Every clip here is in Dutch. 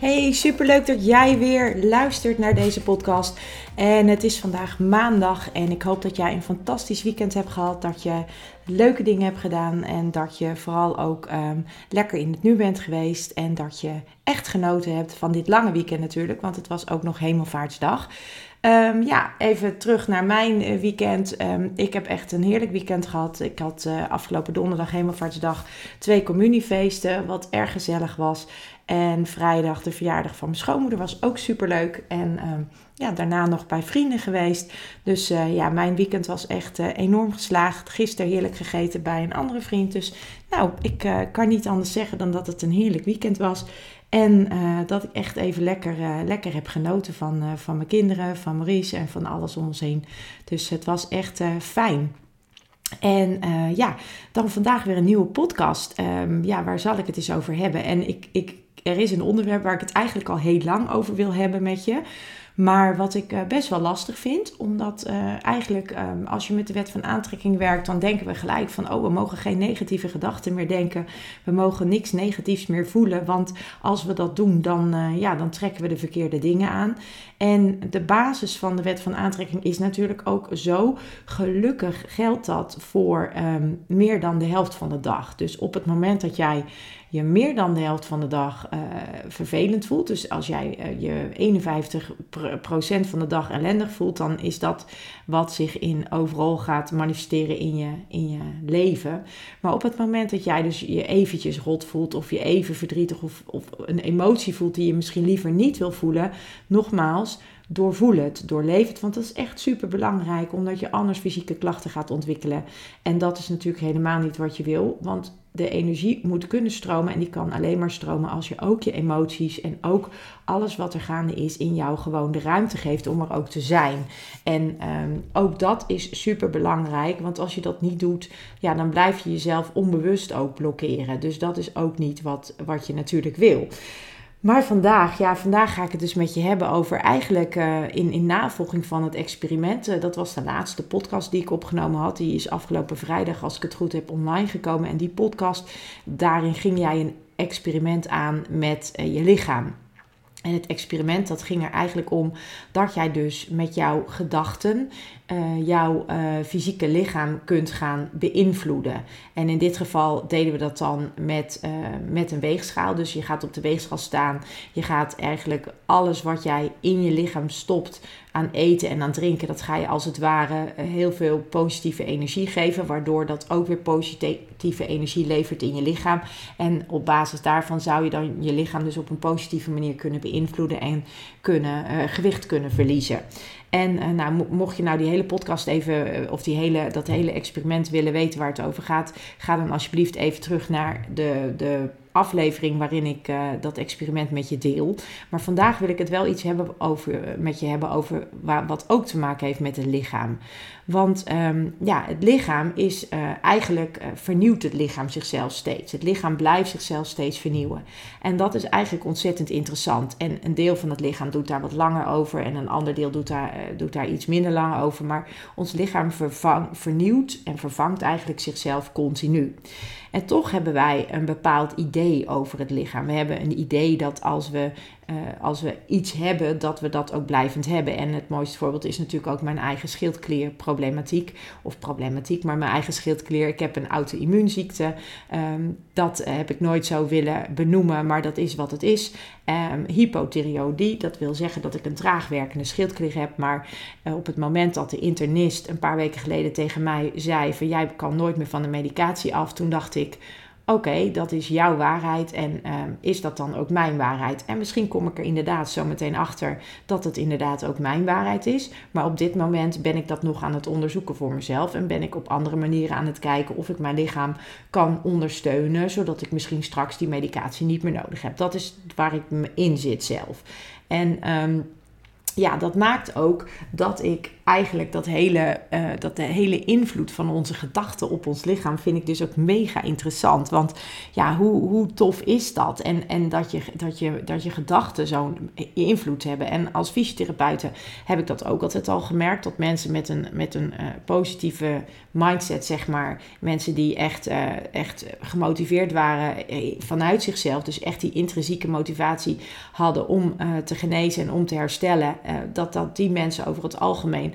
Hey, superleuk dat jij weer luistert naar deze podcast. En het is vandaag maandag en ik hoop dat jij een fantastisch weekend hebt gehad. Dat je leuke dingen hebt gedaan en dat je vooral ook um, lekker in het nu bent geweest. En dat je echt genoten hebt van dit lange weekend natuurlijk, want het was ook nog Hemelvaartsdag. Um, ja, even terug naar mijn eh, weekend. Um, ik heb echt een heerlijk weekend gehad. Ik had uh, afgelopen donderdag, Hemelvaartsdag, twee communiefeesten, wat erg gezellig was. En vrijdag de verjaardag van mijn schoonmoeder was ook super leuk. En um, ja, daarna nog bij vrienden geweest. Dus uh, ja, mijn weekend was echt uh, enorm geslaagd. Gisteren heerlijk gegeten bij een andere vriend. Dus nou, ik uh, kan niet anders zeggen dan dat het een heerlijk weekend was. En dat ik echt even lekker, lekker heb genoten van, van mijn kinderen, van Maurice en van alles om ons heen. Dus het was echt fijn. En ja, dan vandaag weer een nieuwe podcast. Um, ja, waar zal ik het eens over hebben? En ik, ik er is een onderwerp waar ik het eigenlijk al heel lang over wil hebben met je. Maar wat ik uh, best wel lastig vind, omdat uh, eigenlijk um, als je met de wet van aantrekking werkt, dan denken we gelijk van, oh, we mogen geen negatieve gedachten meer denken. We mogen niks negatiefs meer voelen, want als we dat doen, dan, uh, ja, dan trekken we de verkeerde dingen aan. En de basis van de wet van aantrekking is natuurlijk ook zo. Gelukkig geldt dat voor um, meer dan de helft van de dag. Dus op het moment dat jij je meer dan de helft van de dag uh, vervelend voelt. Dus als jij uh, je 51% van de dag ellendig voelt, dan is dat wat zich in overal gaat manifesteren in je, in je leven. Maar op het moment dat jij dus je eventjes rot voelt, of je even verdrietig of, of een emotie voelt die je misschien liever niet wil voelen, nogmaals doorvoel het, doorleef het. Want dat is echt super belangrijk, omdat je anders fysieke klachten gaat ontwikkelen. En dat is natuurlijk helemaal niet wat je wil. Want de energie moet kunnen stromen. En die kan alleen maar stromen als je ook je emoties en ook alles wat er gaande is in jou gewoon de ruimte geeft om er ook te zijn. En um, ook dat is super belangrijk. Want als je dat niet doet, ja, dan blijf je jezelf onbewust ook blokkeren. Dus dat is ook niet wat, wat je natuurlijk wil. Maar vandaag, ja, vandaag ga ik het dus met je hebben over eigenlijk uh, in, in navolging van het experiment. Uh, dat was de laatste podcast die ik opgenomen had. Die is afgelopen vrijdag, als ik het goed heb, online gekomen. En die podcast, daarin ging jij een experiment aan met uh, je lichaam. En het experiment dat ging er eigenlijk om dat jij dus met jouw gedachten uh, jouw uh, fysieke lichaam kunt gaan beïnvloeden. En in dit geval deden we dat dan met, uh, met een weegschaal. Dus je gaat op de weegschaal staan. Je gaat eigenlijk alles wat jij in je lichaam stopt aan eten en aan drinken, dat ga je als het ware heel veel positieve energie geven, waardoor dat ook weer positieve energie levert in je lichaam. En op basis daarvan zou je dan je lichaam dus op een positieve manier kunnen beïnvloeden en kunnen, gewicht kunnen verliezen. En uh, nou, mocht je nou die hele podcast even, of die hele, dat hele experiment willen weten waar het over gaat, ga dan alsjeblieft even terug naar de, de aflevering waarin ik uh, dat experiment met je deel. Maar vandaag wil ik het wel iets hebben over, met je hebben over waar, wat ook te maken heeft met het lichaam. Want um, ja, het lichaam is uh, eigenlijk vernieuwt het lichaam zichzelf steeds. Het lichaam blijft zichzelf steeds vernieuwen. En dat is eigenlijk ontzettend interessant. En een deel van het lichaam doet daar wat langer over en een ander deel doet daar, doet daar iets minder lang over. Maar ons lichaam vervang, vernieuwt en vervangt eigenlijk zichzelf continu. En toch hebben wij een bepaald idee over het lichaam. We hebben een idee dat als we, uh, als we iets hebben, dat we dat ook blijvend hebben. En het mooiste voorbeeld is natuurlijk ook mijn eigen schildklierproblematiek. Of problematiek, maar mijn eigen schildklier. Ik heb een auto-immuunziekte. Um, dat heb ik nooit zo willen benoemen, maar dat is wat het is. Um, dat wil zeggen dat ik een traagwerkende schildklier heb. Maar uh, op het moment dat de internist een paar weken geleden tegen mij zei van jij kan nooit meer van de medicatie af, toen dacht ik oké, dat is jouw waarheid en ehm, is dat dan ook mijn waarheid? En misschien kom ik er inderdaad zo meteen achter dat het inderdaad ook mijn waarheid is. Maar op dit moment ben ik dat nog aan het onderzoeken voor mezelf en ben ik op andere manieren aan het kijken of ik mijn lichaam kan ondersteunen, zodat ik misschien straks die medicatie niet meer nodig heb. Dat is waar ik me in zit zelf. En ehm, ja, dat maakt ook dat ik eigenlijk dat hele, uh, dat de hele invloed van onze gedachten op ons lichaam vind ik dus ook mega interessant. Want ja, hoe, hoe tof is dat? En, en dat, je, dat, je, dat je gedachten zo'n invloed hebben. En als fysiotherapeuten heb ik dat ook altijd al gemerkt. Dat mensen met een, met een uh, positieve mindset, zeg maar. Mensen die echt, uh, echt gemotiveerd waren vanuit zichzelf. Dus echt die intrinsieke motivatie hadden om te genezen en om te herstellen. dat, dat die mensen over het algemeen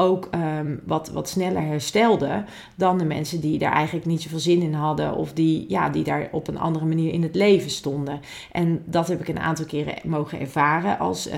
ook ehm, wat, wat sneller herstelde dan de mensen die daar eigenlijk niet zoveel zin in hadden of die, ja, die daar op een andere manier in het leven stonden. En dat heb ik een aantal keren mogen ervaren als, uh,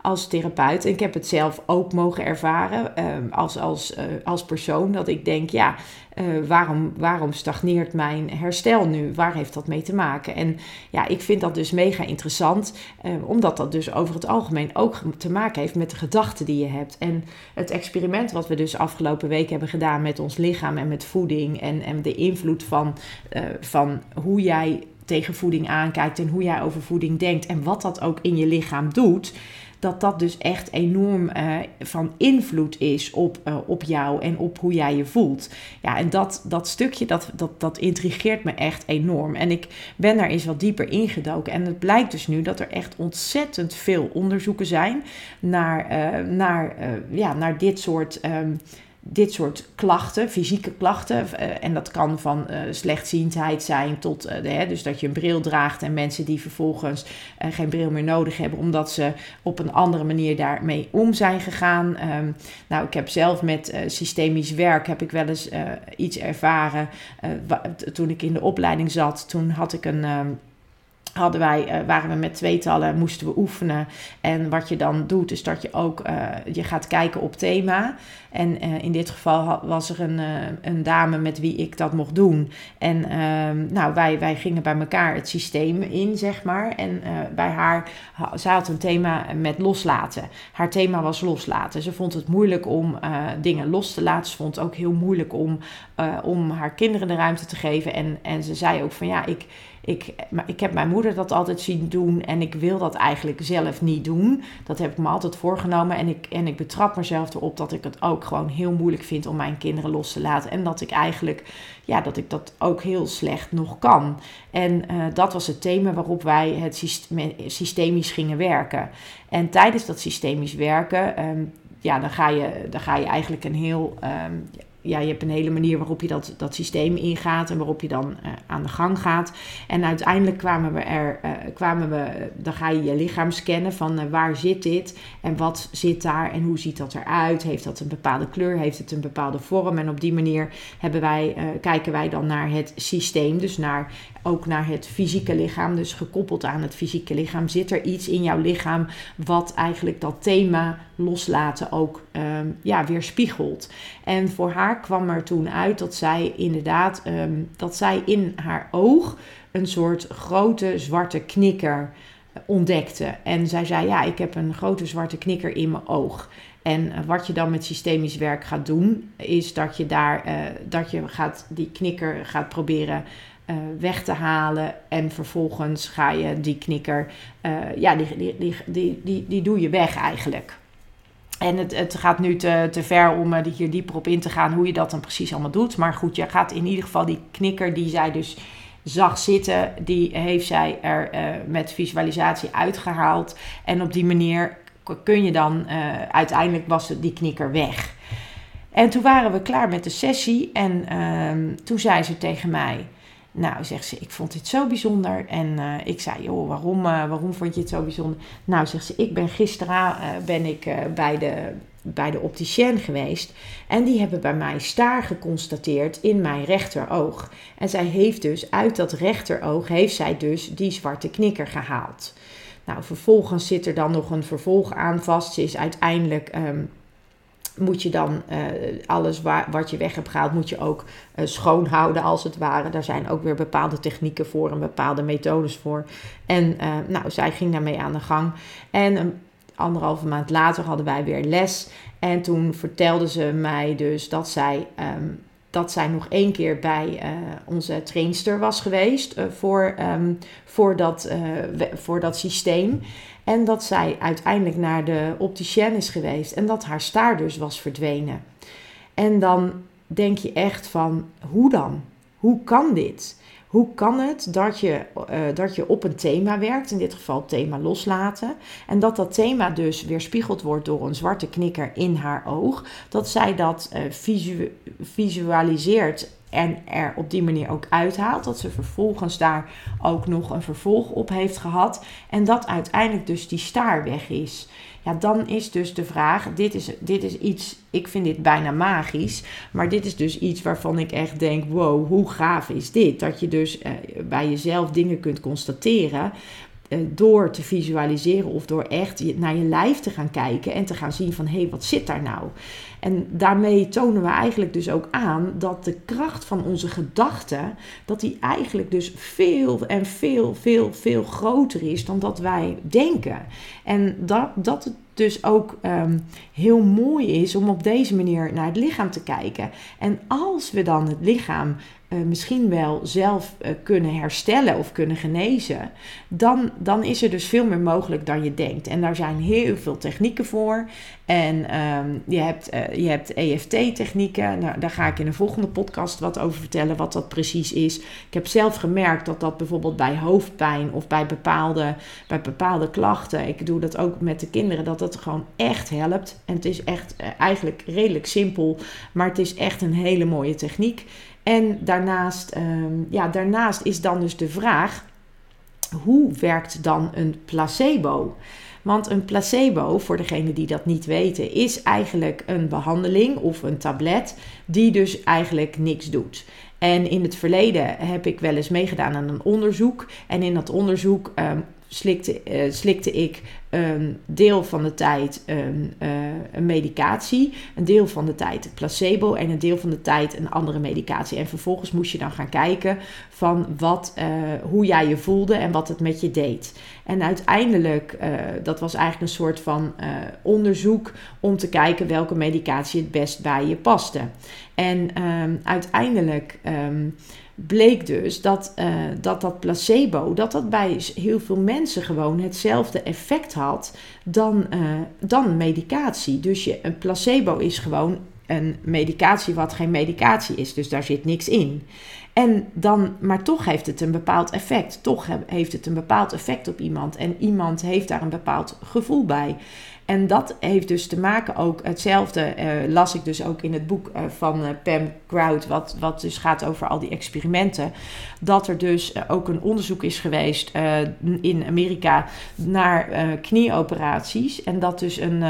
als therapeut. En ik heb het zelf ook mogen ervaren um, als, als, uh, als persoon, dat ik denk, ja, uh, waarom, waarom stagneert mijn herstel nu? Waar heeft dat mee te maken? En ja, ik vind dat dus mega interessant, uh, omdat dat dus over het algemeen ook te maken heeft met de gedachten die je hebt. En het experiment wat we dus afgelopen week hebben gedaan met ons lichaam en met voeding en, en de invloed van, uh, van hoe jij tegen voeding aankijkt en hoe jij over voeding denkt en wat dat ook in je lichaam doet dat dat dus echt enorm uh, van invloed is op, uh, op jou en op hoe jij je voelt. Ja, en dat, dat stukje, dat, dat, dat intrigeert me echt enorm. En ik ben daar eens wat dieper ingedoken. En het blijkt dus nu dat er echt ontzettend veel onderzoeken zijn naar, uh, naar, ja, naar dit soort. Um, dit soort klachten, fysieke klachten. Uh, en dat kan van uh, slechtziendheid zijn tot de, dus dat je een bril draagt en mensen die vervolgens geen bril meer nodig hebben omdat ze op een andere manier daarmee om zijn gegaan. Um, nou, ik heb zelf met systemisch werk heb ik wel eens iets ervaren toen ik in de opleiding zat. Toen had ik een um, hadden wij, uh, waren we met tweetallen, moesten we oefenen. En wat je dan doet, is dat je ook uh, je gaat kijken op thema. En uh, in dit geval was er een, een dame met wie ik dat mocht doen. En ehm, nou, wij, wij gingen bij elkaar het systeem in, zeg maar. En bij haar, zij had een thema met loslaten. Haar thema was loslaten. Ze vond het moeilijk om dingen los te laten. Ze vond het ook heel moeilijk om, om haar kinderen de ruimte te geven. En, en ze zei ook van ja, ik ik, ik heb mijn moeder dat altijd zien doen en ik wil dat eigenlijk zelf niet doen. Dat heb ik me altijd voorgenomen en ik, en ik betrap mezelf erop dat ik het ook gewoon heel moeilijk vind om mijn kinderen los te laten. En dat ik eigenlijk, ja, dat ik dat ook heel slecht nog kan. En uh, dat was het thema waarop wij het systemisch gingen werken. En tijdens dat systemisch werken, um, ja, dan ga, je, dan ga je eigenlijk een heel... Um, ja, je hebt een hele manier waarop je dat, dat systeem ingaat en waarop je dan uh, aan de gang gaat. En uiteindelijk kwamen we er, uh, kwamen we, dan ga je je lichaam scannen van waar zit dit en wat zit daar en hoe ziet dat eruit? Heeft dat een bepaalde kleur? Heeft het een bepaalde vorm? En op die manier hebben wij, kijken wij dan naar het systeem, dus naar, ook naar het fysieke lichaam. Dus gekoppeld aan het fysieke lichaam zit er iets in jouw lichaam wat eigenlijk dat thema loslaten ook um, ja, weerspiegelt. En voor haar kwam er toen uit dat zij inderdaad, um, dat zij in haar oog een soort grote zwarte knikker ontdekte. En zij zei, ja, ik heb een grote zwarte knikker in mijn oog. En wat je dan met systemisch werk gaat doen, is dat je daar, uh, dat je gaat, die knikker gaat proberen uh, weg te halen. En vervolgens ga je die knikker, ja, die, die, die, die, die doe je weg eigenlijk. En het, het gaat nu te, te ver om uh, hier dieper op in te gaan hoe je dat dan precies allemaal doet. Maar goed, je gaat in ieder geval die knikker die zij dus zag zitten, die heeft zij er uh, met visualisatie uitgehaald. En op die manier kun je dan, uh, uiteindelijk was die knikker weg. En toen waren we klaar met de sessie en ehm, toen zei ze tegen mij... Nou, zegt ze, ik vond dit zo bijzonder. En uh, ik zei, joh, waarom, uh, waarom vond je het zo bijzonder? Nou, zegt ze, ik ben gisteren uh, ben ik, bij, de, bij de opticien geweest. En die hebben bij mij staar geconstateerd in mijn rechteroog. En zij heeft dus uit dat rechteroog, heeft zij dus die zwarte knikker gehaald. Nou, vervolgens zit er dan nog een vervolg aan vast. Ze is uiteindelijk... Um, moet je dan uh, alles wat je weg hebt gehaald, moet je ook uh, schoonhouden als het ware. Daar zijn ook weer bepaalde technieken voor en bepaalde methodes voor. En uh, nou, zij ging daarmee aan de gang. En een anderhalve maand later hadden wij weer les. En toen vertelde ze mij dus dat zij, um, dat zij nog één keer bij onze trainster was geweest voor, um, voor, dat, voor dat systeem. En dat zij uiteindelijk naar de opticien is geweest en dat haar staar dus was verdwenen. En dan denk je echt van, hoe dan? Hoe kan dit? Hoe kan het dat je, uh, dat je op een thema werkt, in dit geval thema loslaten, en dat dat thema dus weerspiegeld wordt door een zwarte knikker in haar oog, dat zij dat uh, visu visualiseert en er op die manier ook uithaalt. Dat ze vervolgens daar ook nog een vervolg op heeft gehad. En dat uiteindelijk dus die staar weg is. Ja, dan is dus de vraag: dit is, dit is iets, ik vind dit bijna magisch. Maar dit is dus iets waarvan ik echt denk: wow, hoe gaaf is dit? Dat je dus eh, bij jezelf dingen kunt constateren eh, door te visualiseren of door echt naar je lijf te gaan kijken en te gaan zien van hé, hey, wat zit daar nou? En daarmee tonen we eigenlijk dus ook aan dat de kracht van onze gedachten, dat die eigenlijk dus veel en veel, veel, veel groter is dan dat wij denken. En dat, dat het dus ook um, heel mooi is om op deze manier naar het lichaam te kijken. En als we dan het lichaam uh, misschien wel zelf uh, kunnen herstellen of kunnen genezen, dan, dan is er dus veel meer mogelijk dan je denkt. En daar zijn heel veel technieken voor. En um, je hebt, uh, je hebt EFT-technieken. Nou, daar ga ik in een volgende podcast wat over vertellen, wat dat precies is. Ik heb zelf gemerkt dat dat bijvoorbeeld bij hoofdpijn of bij bepaalde, bij bepaalde klachten, ik doe dat ook met de kinderen, dat dat gewoon echt helpt. En het is echt eigenlijk redelijk simpel, maar het is echt een hele mooie techniek. En daarnaast, um, ja, daarnaast is dan dus de vraag: hoe werkt dan een placebo? Want een placebo, voor degenen die dat niet weten, is eigenlijk een behandeling of een tablet die dus eigenlijk niks doet. En in het verleden heb ik wel eens meegedaan aan een onderzoek. En in dat onderzoek um, slikte, uh, slikte ik een deel van de tijd een, uh, een medicatie, een deel van de tijd placebo en een deel van de tijd een andere medicatie. En vervolgens moest je dan gaan kijken van wat, uh, hoe jij je voelde en wat het met je deed. En uiteindelijk, dat was eigenlijk een soort van onderzoek om te kijken welke medicatie het best bij je paste. En um, uiteindelijk. Bleek dus dat, uh, dat dat placebo, dat dat bij heel veel mensen gewoon hetzelfde effect had dan, uh, dan medicatie. Dus je, een placebo is gewoon een medicatie wat geen medicatie is, dus daar zit niks in. En dan, maar toch heeft het een bepaald effect. Toch heeft het een bepaald effect op iemand. En iemand heeft daar een bepaald gevoel bij. En dat heeft dus te maken ook, hetzelfde uh, las ik dus ook in het boek uh, van uh, Pam Crowd, wat, wat dus gaat over al die experimenten. Dat er dus ook een onderzoek is geweest in Amerika naar knieoperaties. En dat dus een,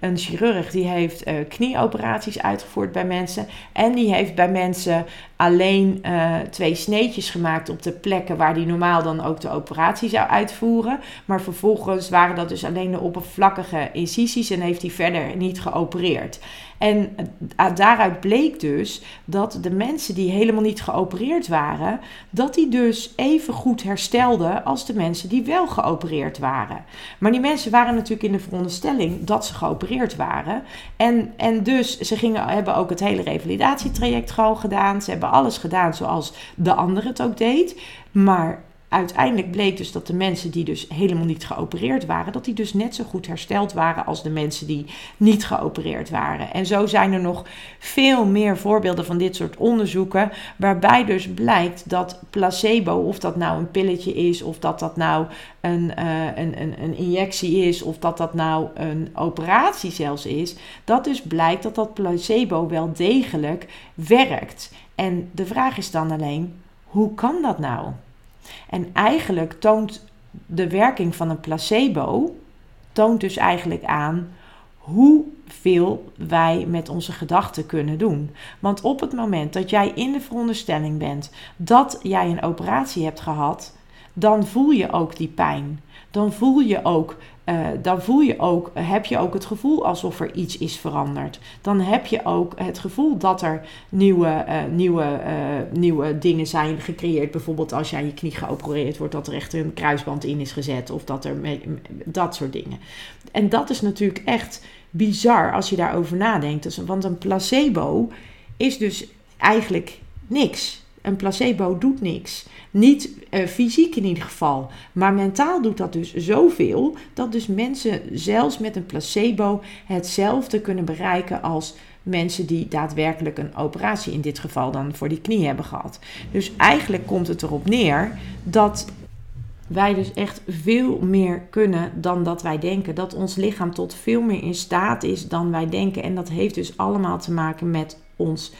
een chirurg die heeft knieoperaties uitgevoerd bij mensen. En die heeft bij mensen alleen uh, twee sneetjes gemaakt op de plekken waar die normaal dan ook de operatie zou uitvoeren. Maar vervolgens waren dat dus alleen de oppervlakkige incisies en heeft hij verder niet geopereerd. En uh, daaruit bleek dus dat de mensen die helemaal niet geopereerd waren, dat die dus even goed herstelden als de mensen die wel geopereerd waren. Maar die mensen waren natuurlijk in de veronderstelling dat ze geopereerd waren. En, en dus ze gingen, hebben ook het hele revalidatietraject gewoon gedaan. Ze hebben alles gedaan zoals de ander het ook deed. Maar uiteindelijk bleek dus dat de mensen die dus helemaal niet geopereerd waren, dat die dus net zo goed hersteld waren als de mensen die niet geopereerd waren. En zo zijn er nog veel meer voorbeelden van dit soort onderzoeken, waarbij dus blijkt dat placebo, of dat nou een pilletje is, of dat dat nou een, uh, een, een, een injectie is, of dat dat nou een operatie zelfs is, dat dus blijkt dat dat placebo wel degelijk werkt. En de vraag is dan alleen, hoe kan dat nou? En eigenlijk toont de werking van een placebo, toont dus eigenlijk aan hoeveel wij met onze gedachten kunnen doen. Want op het moment dat jij in de veronderstelling bent dat jij een operatie hebt gehad, dan voel je ook die pijn. Dan voel je ook uh, dan voel je ook, heb je ook het gevoel alsof er iets is veranderd. Dan heb je ook het gevoel dat er nieuwe, uh, nieuwe, uh, nieuwe dingen zijn gecreëerd. Bijvoorbeeld als aan je knie geopereerd wordt, dat er echt een kruisband in is gezet. Of dat er dat soort dingen. En dat is natuurlijk echt bizar als je daarover nadenkt. Dus, want een placebo is dus eigenlijk niks. Een placebo doet niks. Niet uh, fysiek in ieder geval. Maar mentaal doet dat dus zoveel. Dat dus mensen zelfs met een placebo hetzelfde kunnen bereiken als mensen die daadwerkelijk een operatie in dit geval dan voor die knie hebben gehad. Dus eigenlijk komt het erop neer dat wij dus echt veel meer kunnen dan dat wij denken. Dat ons lichaam tot veel meer in staat is dan wij denken. En dat heeft dus allemaal te maken met ons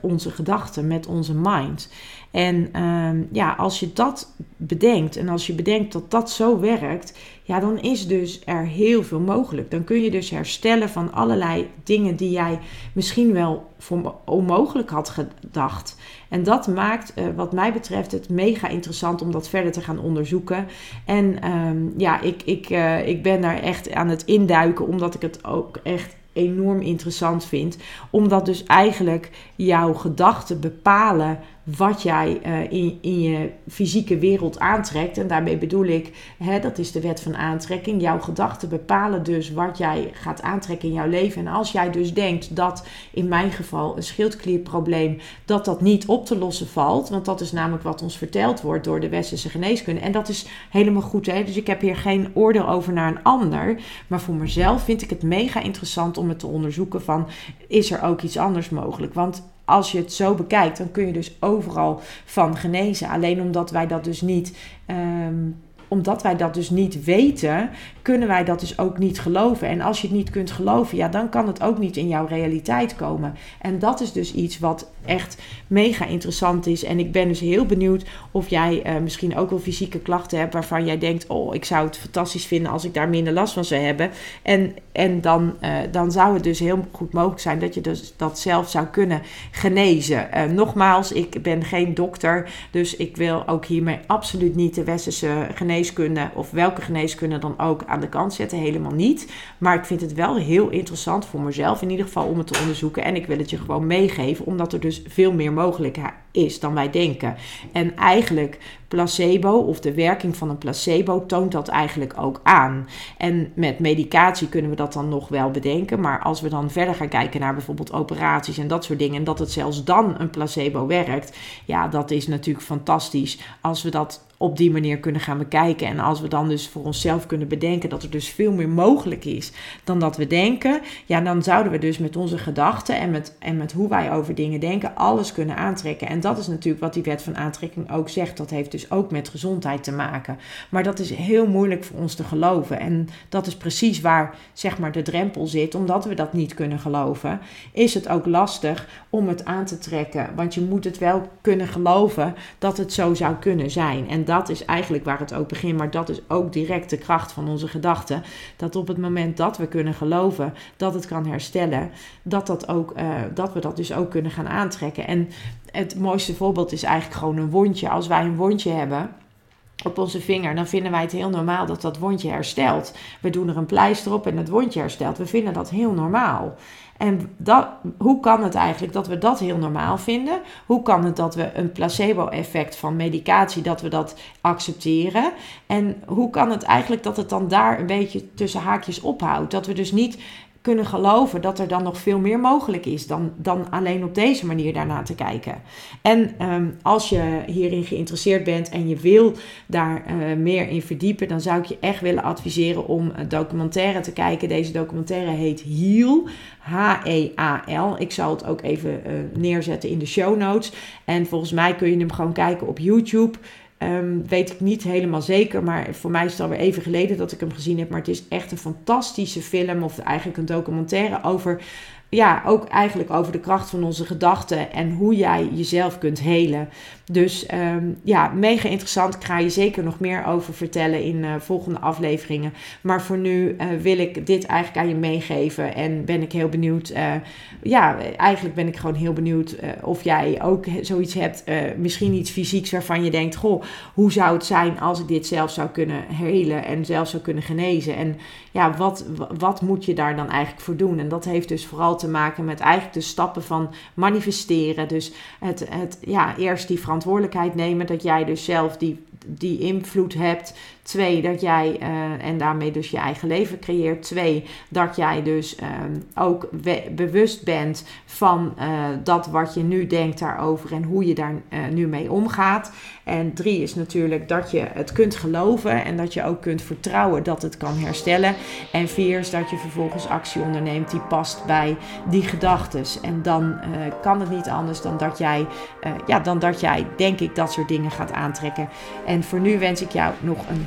onze gedachten, met onze mind. En ehm, ja, als je dat bedenkt en als je bedenkt dat dat zo werkt, ja, dan is dus er heel veel mogelijk. Dan kun je dus herstellen van allerlei dingen die jij misschien wel voor onmogelijk had gedacht. En dat maakt, uh, wat mij betreft, het mega interessant om dat verder te gaan onderzoeken. En um, ja, ik, ik, uh, ik ben daar echt aan het induiken, omdat ik het ook echt enorm interessant vind. Omdat dus eigenlijk jouw gedachten bepalen wat jij uh, in, in je fysieke wereld aantrekt. En daarmee bedoel ik, hè, dat is de wet van aantrekking. Jouw gedachten bepalen dus wat jij gaat aantrekken in jouw leven. En als jij dus denkt dat in mijn geval een schildklierprobleem, dat dat niet op te lossen valt. Want dat is namelijk wat ons verteld wordt door de westerse geneeskunde. En dat is helemaal goed. Hè? Dus ik heb hier geen oordeel over naar een ander. Maar voor mezelf vind ik het mega interessant om het te onderzoeken van, is er ook iets anders mogelijk? Want als je het zo bekijkt, dan kun je dus overal van genezen. Alleen omdat wij dat dus niet. Um, omdat wij dat dus niet weten, kunnen wij dat dus ook niet geloven. En als je het niet kunt geloven, ja, dan kan het ook niet in jouw realiteit komen. En dat is dus iets wat echt mega interessant is. En ik ben dus heel benieuwd of jij uh, misschien ook wel fysieke klachten hebt waarvan jij denkt: Oh, ik zou het fantastisch vinden als ik daar minder last van zou hebben. En, en dan, uh, dan zou het dus heel goed mogelijk zijn dat je dus dat zelf zou kunnen genezen. Uh, nogmaals, ik ben geen dokter, dus ik wil ook hiermee absoluut niet de westerse geneeskunde of welke geneeskunde dan ook aan de kant zetten. Helemaal niet. Maar ik vind het wel heel interessant voor mezelf in ieder geval om het te onderzoeken. En ik wil het je gewoon meegeven, omdat er dus veel meer mogelijk is dan wij denken. En eigenlijk placebo of de werking van een placebo toont dat eigenlijk ook aan. En met medicatie kunnen we dat dan nog wel bedenken. Maar als we dan verder gaan kijken naar bijvoorbeeld operaties en dat soort dingen. En dat het zelfs dan een placebo werkt. Ja, dat is natuurlijk fantastisch. Als we dat op die manier kunnen gaan bekijken. En als we dan dus voor onszelf kunnen bedenken dat er dus veel meer mogelijk is dan dat we denken. Ja, dan zouden we dus met onze gedachten en met, en met hoe wij over dingen denken alles kunnen aantrekken. En dat is natuurlijk wat die wet van aantrekking ook zegt. Dat heeft dus ook met gezondheid te maken. Maar dat is heel moeilijk voor ons te geloven. En dat is precies waar zeg maar de drempel zit. Omdat we dat niet kunnen geloven, is het ook lastig om het aan te trekken. Want je moet het wel kunnen geloven dat het zo zou kunnen zijn. En dat is eigenlijk waar het ook begint. Maar dat is ook direct de kracht van onze gedachten. Dat op het moment dat we kunnen geloven dat het kan herstellen, dat, dat, ook, uh, dat we dat dus ook kunnen gaan aantrekken. En het mooiste voorbeeld is eigenlijk gewoon een wondje. Als wij een wondje hebben op onze vinger, dan vinden wij het heel normaal dat dat wondje herstelt. We doen er een pleister op en het wondje herstelt. We vinden dat heel normaal. En dat, hoe kan het eigenlijk dat we dat heel normaal vinden? Hoe kan het dat we een placebo-effect van medicatie, dat we dat accepteren? En hoe kan het eigenlijk dat het dan daar een beetje tussen haakjes ophoudt? Dat we dus niet kunnen geloven dat er dan nog veel meer mogelijk is dan, dan alleen op deze manier daarna te kijken. En ehm, als je hierin geïnteresseerd bent en je wil daar uh, meer in verdiepen, dan zou ik je echt willen adviseren om een documentaire te kijken. Deze documentaire heet Heal, H-E-A-L. Ik zal het ook even uh, neerzetten in de show notes. En volgens mij kun je hem gewoon kijken op YouTube. Um, weet ik niet helemaal zeker, maar voor mij is het alweer even geleden dat ik hem gezien heb. Maar het is echt een fantastische film, of eigenlijk een documentaire over ja, ook eigenlijk over de kracht van onze gedachten en hoe jij jezelf kunt helen. Dus ehm, ja, mega interessant. Ik ga je zeker nog meer over vertellen in uh, volgende afleveringen. Maar voor nu uh, wil ik dit eigenlijk aan je meegeven. En ben ik heel benieuwd. Uh, ja, eigenlijk ben ik gewoon heel benieuwd of jij ook zoiets hebt. misschien iets fysieks waarvan je denkt: Goh, hoe zou het zijn als ik dit zelf zou kunnen helen en zelf zou kunnen genezen? En ja, wat, wat moet je daar dan eigenlijk voor doen? En dat heeft dus vooral te maken met eigenlijk de stappen van manifesteren. Dus het, het ja, eerst die verantwoordelijkheid nemen dat jij dus zelf die, die invloed hebt Twee, dat jij, uh, en daarmee dus je eigen leven creëert. Twee, dat jij dus uh, ook bewust bent van uh, dat wat je nu denkt daarover en hoe je daar uh, nu mee omgaat. En drie is natuurlijk dat je het kunt geloven en dat je ook kunt vertrouwen dat het kan herstellen. En vier is dat je vervolgens actie onderneemt die past bij die gedachten. En dan kan het niet anders dan dat jij, ja, dan dat jij, denk ik, dat soort dingen gaat aantrekken. En voor nu wens ik jou nog een